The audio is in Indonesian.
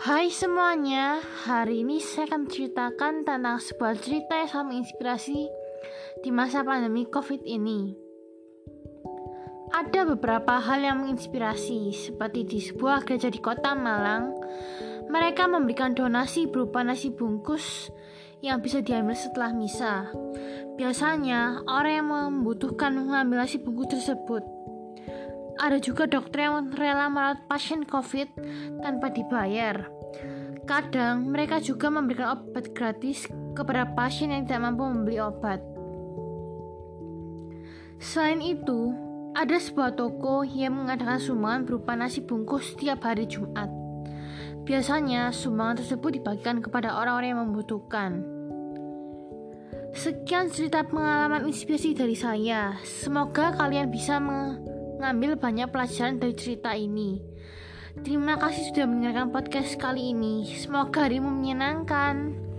Hai semuanya, hari ini saya akan menceritakan tentang sebuah cerita yang sangat menginspirasi di masa pandemi COVID ini. Ada beberapa hal yang menginspirasi, seperti di sebuah gereja di kota Malang, mereka memberikan donasi berupa nasi bungkus yang bisa diambil setelah misa. Biasanya, orang yang membutuhkan mengambil nasi bungkus tersebut. Ada juga dokter yang rela merawat pasien COVID tanpa dibayar. Kadang mereka juga memberikan obat gratis kepada pasien yang tidak mampu membeli obat. Selain itu, ada sebuah toko yang mengadakan sumbangan berupa nasi bungkus setiap hari Jumat. Biasanya, sumbangan tersebut dibagikan kepada orang-orang yang membutuhkan. Sekian cerita pengalaman inspirasi dari saya. Semoga kalian bisa mengambil banyak pelajaran dari cerita ini. Terima kasih sudah mendengarkan podcast kali ini. Semoga harimu menyenangkan.